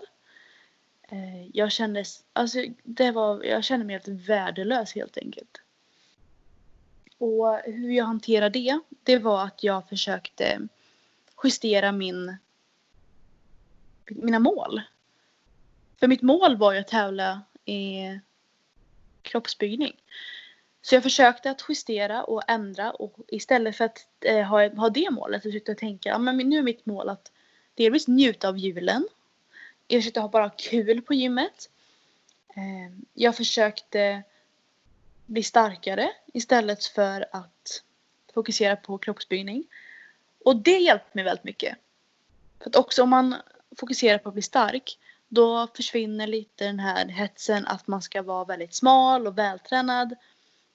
Eh, jag kände, alltså, det var, jag kände mig helt värdelös helt enkelt. Och hur jag hanterade det, det var att jag försökte justera min, mina mål. För mitt mål var ju att tävla i kroppsbyggning. Så jag försökte att justera och ändra och istället för att eh, ha, ha det målet så försökte jag tänka, ja, men nu är mitt mål att delvis njuta av julen. Jag försökte ha bara kul på gymmet. Eh, jag försökte bli starkare istället för att fokusera på kroppsbyggning. Och det hjälpte mig väldigt mycket. För att också om man fokuserar på att bli stark då försvinner lite den här hetsen att man ska vara väldigt smal och vältränad.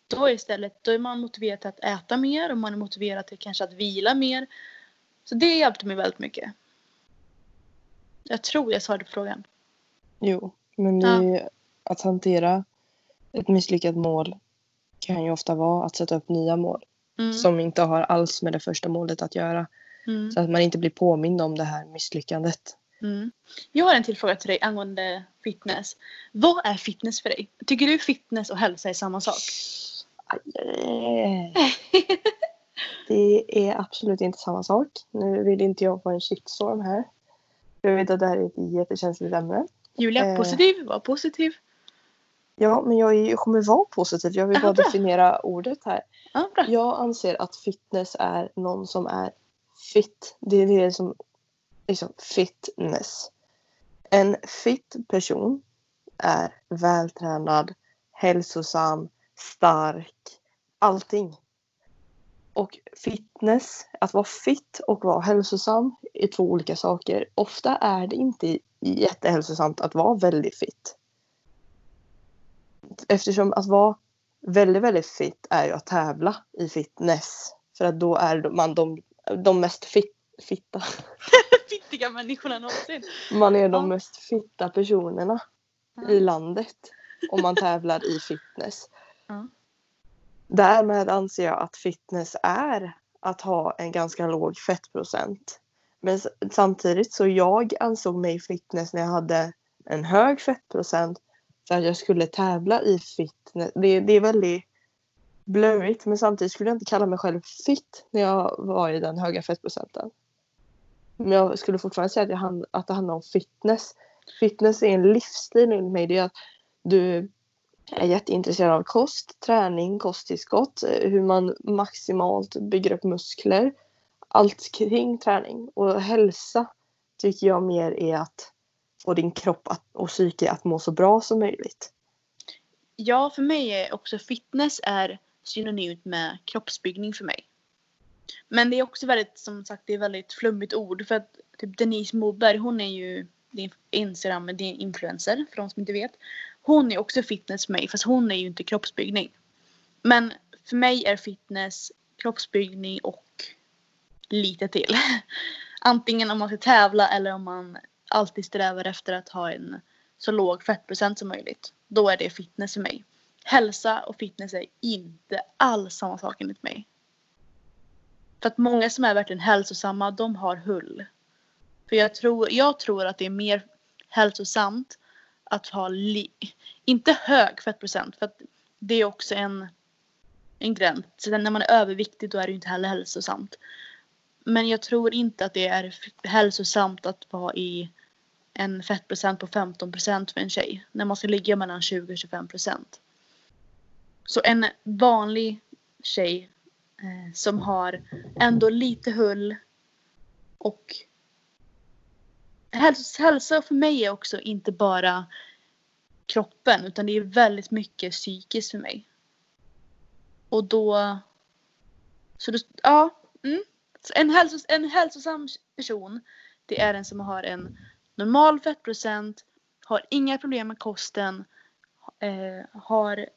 Då istället då är man motiverad till att äta mer och man är motiverad till kanske att vila mer. Så det hjälpte mig väldigt mycket. Jag tror jag svarade på frågan. Jo, men det, att hantera ett misslyckat mål kan ju ofta vara att sätta upp nya mål Mm. som inte har alls med det första målet att göra. Mm. Så att man inte blir påmind om det här misslyckandet. Mm. Jag har en till fråga till dig angående fitness. Vad är fitness för dig? Tycker du fitness och hälsa är samma sak? Aj, aj, *laughs* aj. Det är absolut inte samma sak. Nu vill inte jag få en shitstorm här. Jag vet att det här är ett jättekänsligt ämne. Julia, Eh. positiv? Var positiv. Ja, men jag, kommer vara positiv. Jag vill Ja, bara bra. definiera ordet här. Bra. Jag anser att fitness är någon som är fit. Det är det som liksom fitness. En fit person är vältränad, hälsosam, stark, allting. Och fitness, att vara fit och vara hälsosam är två olika saker. Ofta är det inte jättehälsosamt att vara väldigt fit. Eftersom att vara väldigt, väldigt fit är ju att tävla i fitness. För att då är man de, de mest fit, fitta. *laughs* Fittiga människorna någonsin. Man är de Ja. mest fitta personerna i landet om man tävlar i fitness. Ja. Därmed anser jag att fitness är att ha en ganska låg fettprocent. Men samtidigt så jag ansåg mig fitness när jag hade en hög fettprocent för att jag skulle tävla i fitness. Det, det är väldigt blurrigt men samtidigt skulle jag inte kalla mig själv fit när jag var i den höga fettprocenten. Men jag skulle fortfarande säga att, jag hand, att det handlar om fitness. Fitness är en livsstil enligt mig. Det är att du är jätteintresserad av kost, träning, kosttillskott, hur man maximalt bygger upp muskler. Allt kring träning. Och hälsa tycker jag mer är att få din kropp att, och psyke att må så bra som möjligt. Ja, för mig är också fitness är synonymt med kroppsbyggning för mig. Men det är också väldigt, som sagt, det är väldigt flummigt ord. För att typ Denise Moberg, hon är ju din Instagram, det är en influencer för de som inte vet. Hon är också fitness för mig, fast hon är ju inte kroppsbyggning. Men för mig är fitness kroppsbyggning och lite till. *laughs* Antingen om man ska tävla eller om man alltid strävar efter att ha en så låg fettprocent som möjligt. Då är det fitness för mig. Hälsa och fitness är inte alls samma sak enligt mig. För att många som är verkligen hälsosamma, de har hull. För jag tror, jag tror att det är mer hälsosamt att ha, li, inte hög fettprocent, för att det är också en, en gräns. Så när man är överviktig då är det ju inte heller hälsosamt. Men jag tror inte att det är hälsosamt att vara i en fettprocent på 15 procent för en tjej. När man ska ligga mellan 20 och 25 procent. Så en vanlig tjej eh, som har ändå lite hull och hälsa, hälsa för mig är också inte bara kroppen utan det är väldigt mycket psykiskt för mig. Och då... Så då, ja. Mm. En, hälsos, en hälsosam person det är en som har en normal fettprocent, har inga problem med kosten, eh, har,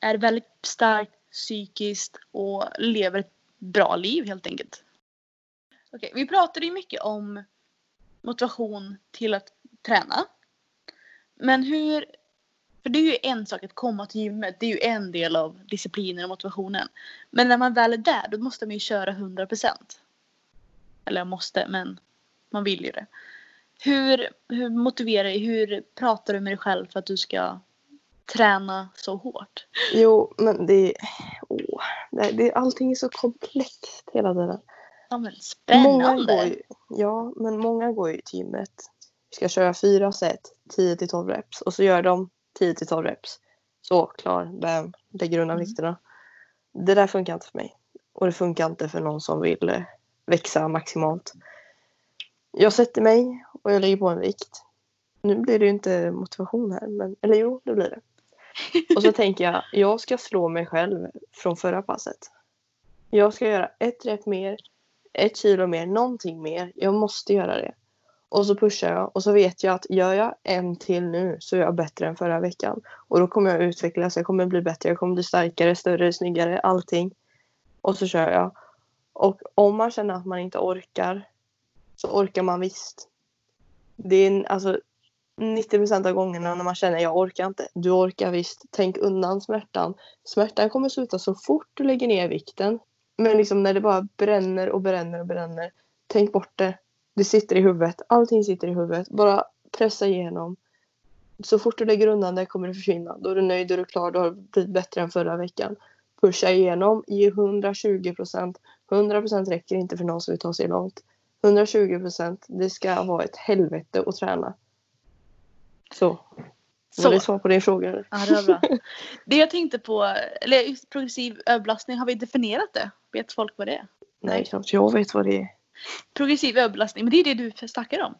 är väldigt starkt psykiskt och lever ett bra liv helt enkelt. Okej, vi pratade ju mycket om motivation till att träna. Men hur För det är ju en sak att komma till gymmet. Det är ju en del av disciplinen och motivationen. Men när man väl är där då måste man ju köra 100%. Eller jag måste, men man vill ju det. Hur, hur motiverar dig, hur pratar du med dig själv för att du ska träna så hårt? Jo, men det är... Åh, det, det, allting är så komplext hela tiden. Ja men spännande! Många går ju, ja, men många går ju till gymmet. Vi ska köra fyra set, 10 till 12 reps och så gör de 10 till 12 reps. Så, klar, bam, lägger undan Mm. vikterna. Det där funkar inte för mig. Och det funkar inte för någon som vill eh, växa maximalt. Jag sätter mig och jag lägger på en vikt. Nu blir det ju inte motivation här, men, eller jo, det blir det. Och så tänker jag, jag ska slå mig själv från förra passet. Jag ska göra ett rep mer, ett kilo mer, någonting mer. Jag måste göra det. Och så pushar jag och så vet jag att gör jag en till nu så är jag bättre än förra veckan. Och då kommer jag utvecklas, jag kommer bli bättre, jag kommer bli starkare, större, snyggare, allting. Och så kör jag. Och om man känner att man inte orkar så orkar man visst. Det är en- alltså 90 procent av gångerna när man känner jag orkar inte. Du orkar visst. Tänk undan smärtan. Smärtan kommer sluta så fort du lägger ner vikten. Men liksom när det bara bränner och bränner och bränner. Tänk bort det. Det sitter i huvudet. Allting sitter i huvudet. Bara pressa igenom. Så fort du lägger undan det kommer det försvinna. Då är du nöjd, då är du klar, då har det blivit bättre än förra veckan. Pusha igenom, ge 120 procent. 100 procent räcker inte för någon som vill ta sig långt. 120 procent. det ska vara ett helvete att träna. Så. Så. Var det svar på din fråga? Ja, det var bra. Det jag tänkte på, eller progressiv överbelastning, har vi definierat det? Vet folk vad det är? Nej, knappt jag vet vad det är. Progressiv överbelastning, men det är det du snackar om.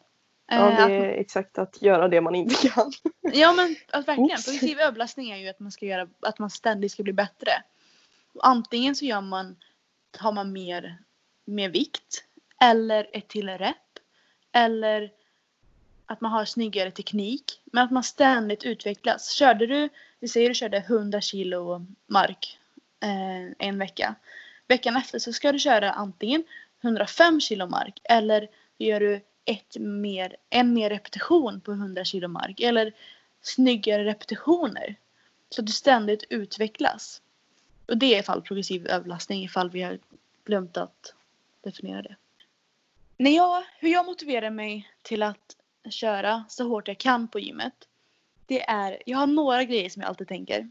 Ja, Eh, det att- är exakt att göra det man inte kan. *laughs* Ja men att verkligen. Oops. Progressiv överbelastning är ju att man ska göra att man ständigt ska bli bättre. Och antingen så gör man, har man mer, mer vikt eller ett till rep. Eller att man har snyggare teknik. Men att man ständigt utvecklas. Körde du, vi säger du körde 100 kilo mark eh, en vecka. Veckan efter så ska du köra antingen 105 kilo mark eller gör du ett mer, en mer repetition på 100 kilo mark. Eller snyggare repetitioner. Så att du ständigt utvecklas. Och det är ifall progressiv överlastning ifall vi har glömt att definiera det. När jag, hur jag motiverar mig till att köra så hårt jag kan på gymmet. Det är, jag har några grejer som jag alltid tänker.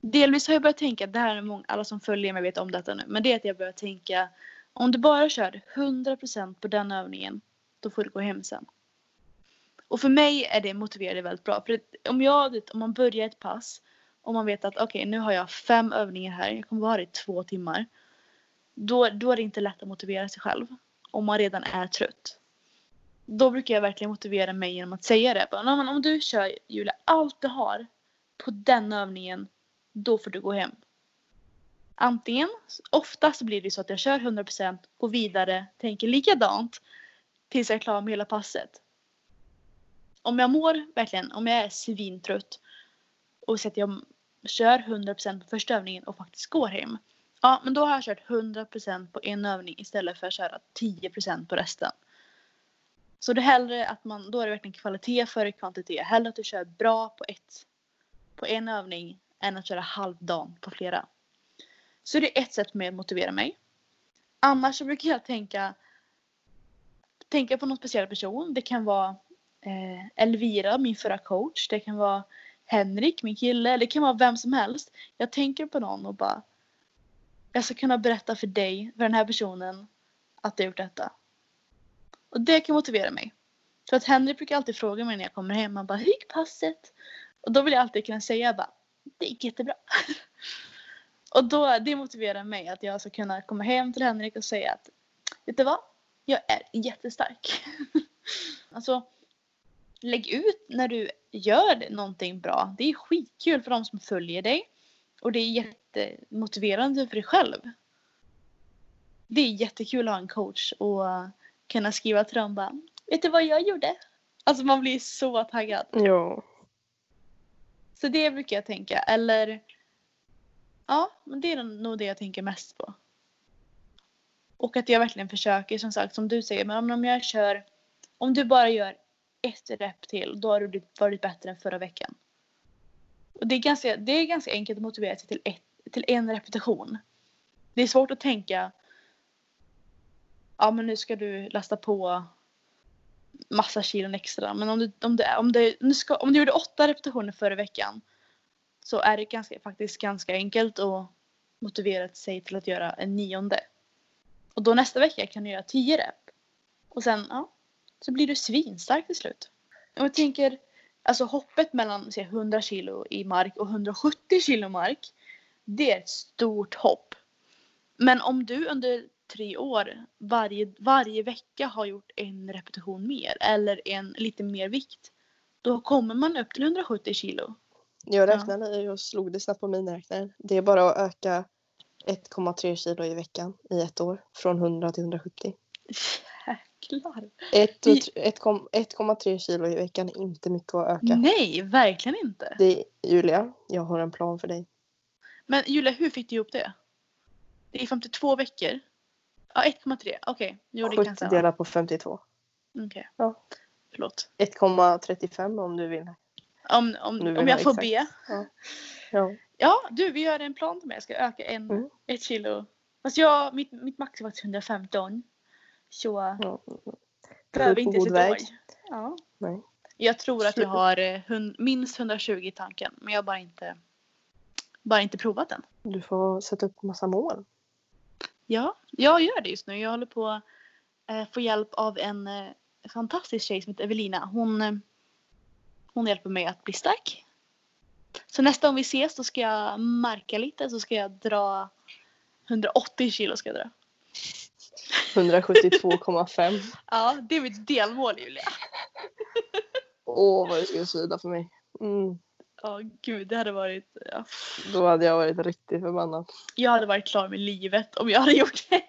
Delvis har jag börjat tänka, det här är många, alla som följer mig vet om detta nu, men det är att jag börjar tänka om du bara kör 100% på den övningen, då får du gå hem sen. Och för mig är det motiverande väldigt bra. För om, jag, om man börjar ett pass och man vet att okej nu har jag fem övningar här, jag kommer vara här i två timmar. Då, då är det inte lätt att motivera sig själv. Om man redan är trött. Då brukar jag verkligen motivera mig genom att säga det. Bara, men om du kör Julia allt du har på den övningen, då får du gå hem. Antingen, oftast blir det så att jag kör 100%, går vidare, tänker likadant tills jag är klar med hela passet. Om jag mår verkligen, om jag är svintrött och så att jag kör 100% på första övningen och faktiskt går hem. Ja, men då har jag kört 100% på en övning istället för att köra 10% på resten. Så det är hellre att man, då är det verkligen kvalitet före kvantitet. Hellre att du kör bra på ett, på en övning än att köra halvdan på flera. Så det är ett sätt med att motivera mig. Annars så brukar jag tänka, tänka på någon speciell person. Det kan vara eh, Elvira, min förra coach. Det kan vara Henrik, min kille. Det kan vara vem som helst. Jag tänker på någon och bara jag ska kunna berätta för dig, för den här personen, att jag gjort detta. Och det kan motivera mig. För att Henrik brukar alltid fråga mig när jag kommer hem, han bara hur gick passet? Och då vill jag alltid kunna säga bara det gick jättebra. *laughs* och då, det motiverar mig att jag ska kunna komma hem till Henrik och säga att vet du vad? Jag är jättestark. *laughs* alltså lägg ut när du gör någonting bra. Det är skitkul för de som följer dig. Och det är jättemotiverande för dig själv. Det är jättekul att ha en coach och kunna skriva till dem bara Vet du vad jag gjorde? Alltså man blir så taggad. Ja. Så det brukar jag tänka. Eller ja, men det är nog det jag tänker mest på. Och att jag verkligen försöker som sagt som du säger. Men om jag kör om du bara gör ett rep till då har du varit bättre än förra veckan. Och det är ganska, det är ganska enkelt att motivera sig till, ett, till en repetition. Det är svårt att tänka ja men nu ska du lasta på massa kilon extra. Men om du, om du, om du, om du, ska, om du gjorde åtta repetitioner förra veckan så är det ganska, faktiskt ganska enkelt att motivera sig till att göra en nionde. Och då nästa vecka kan du göra tio rep. Och sen, ja, så blir du svinstark till slut. Och jag tänker, alltså hoppet mellan säg, 100 kilo i mark och 170 kilo mark, det är ett stort hopp. Men om du under tre år varje, varje vecka har gjort en repetition mer eller en lite mer vikt, då kommer man upp till 170 kilo. Jag räknade, jag slog det snabbt på miniräknaren. Det är bara att öka 1,3 kilo i veckan i ett år. Från 100 till 170. Jäklar. Ett och t- ett kom- 1,3 kilo i veckan är inte mycket att öka. Nej, verkligen inte. Det, Julia, jag har en plan för dig. Men Julia, hur fick du ihop det? Det är 52 veckor. Ja, 1,3. Okej, jag 70 kanske. delat på 52. Okej. Ja. Förlåt. 1,35 om du vill. Om, om, vill om jag får exakt. be. Ja. Ja, du, vi gör en plan till mig. Jag ska öka en, Mm. ett kilo. Fast jag, mitt, mitt max är faktiskt 115. Så ja. behöver inte ett väg. Ja. Nej. Jag tror att jag har eh, hund, minst 120 i tanken. Men jag har bara inte, bara inte provat den. Du får sätta upp massa mål. Ja, jag gör det just nu. Jag håller på att eh, få hjälp av en eh, fantastisk tjej som heter Evelina. Hon, eh, hon hjälper mig att bli stark. Så nästa gång vi ses då ska jag marka lite så ska jag dra 180 kilo ska jag dra. 172,5. *laughs* Ja, det är mitt delmål Julia. Åh vad det skulle svida för mig. Mm. Ja, gud, det hade varit... Ja. Då hade jag varit riktigt förbannad. Jag hade varit klar med livet om jag hade gjort det.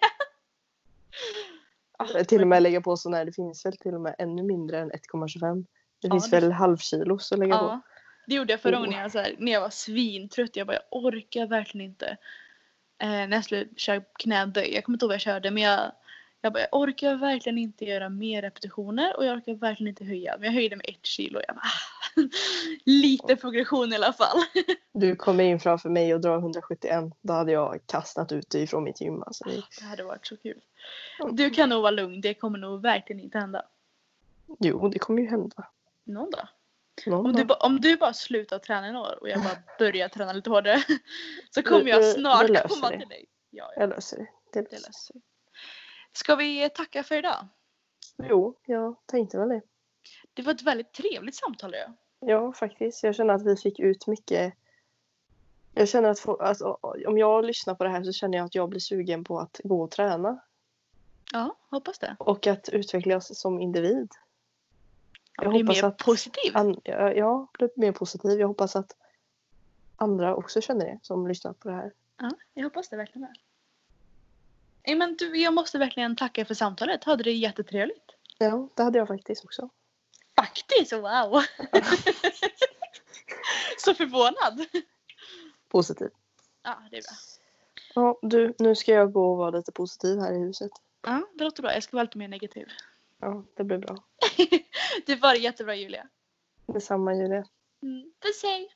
Eller till och med lägga på sån här, det finns väl till och med ännu mindre än 1,25. Det Ja, finns det- väl halvkilos att lägga på. Ja, det gjorde jag förra Oh. gången när så här, när jag var svintrött. Jag bara, jag orkar verkligen inte. Eh, när jag skulle köra knäböj. Jag kommer inte ihåg vad jag körde men jag, jag bara, jag orkar verkligen inte göra mer repetitioner och jag orkar verkligen inte höja. Men jag höjde med ett kilo. Jag bara, ah, *laughs* lite progression i alla fall. *laughs* Du kommer in framför mig och drar 171. Då hade jag kastat ut dig från mitt gym. Alltså. Det- Det hade varit så kul. Du kan nog vara lugn. Det kommer nog verkligen inte hända. Jo, det kommer ju hända. Någon dag. Någon Om du, ba- om du bara slutar träna i år och jag bara *laughs* börjar träna lite hårdare. Så kommer jag snart löser komma till dig. Ja, ja, Jag löser det. det det löser. Ska vi tacka för idag? Jo, jag tänkte väl det. Det var ett väldigt trevligt samtal. Ja. Ja, faktiskt. Jag känner att vi fick ut mycket. Jag känner att få- alltså, om jag lyssnar på det här så känner jag att jag blir sugen på att gå och träna. ja, hoppas det. Och att utvecklas som individ. Jag blir hoppas mer att- positiv. An- ja, jag blir mer positiv. Jag hoppas att andra också känner det som lyssnar på det här. Ja, jag hoppas det verkligen. Är. Nej, men du, jag måste verkligen tacka för samtalet. Hade det jättetrevligt. Ja, det hade jag faktiskt också. Faktiskt, wow! *laughs* Så förvånad. Positiv. Ja, det är bra. Ja, du, nu ska jag gå och vara lite positiv här i huset. Ja, det låter bra. Jag ska vara lite mer negativ. Ja, det blir bra. *laughs* Det var jättebra Julia. Detsamma Julia. Mm. Puss hej!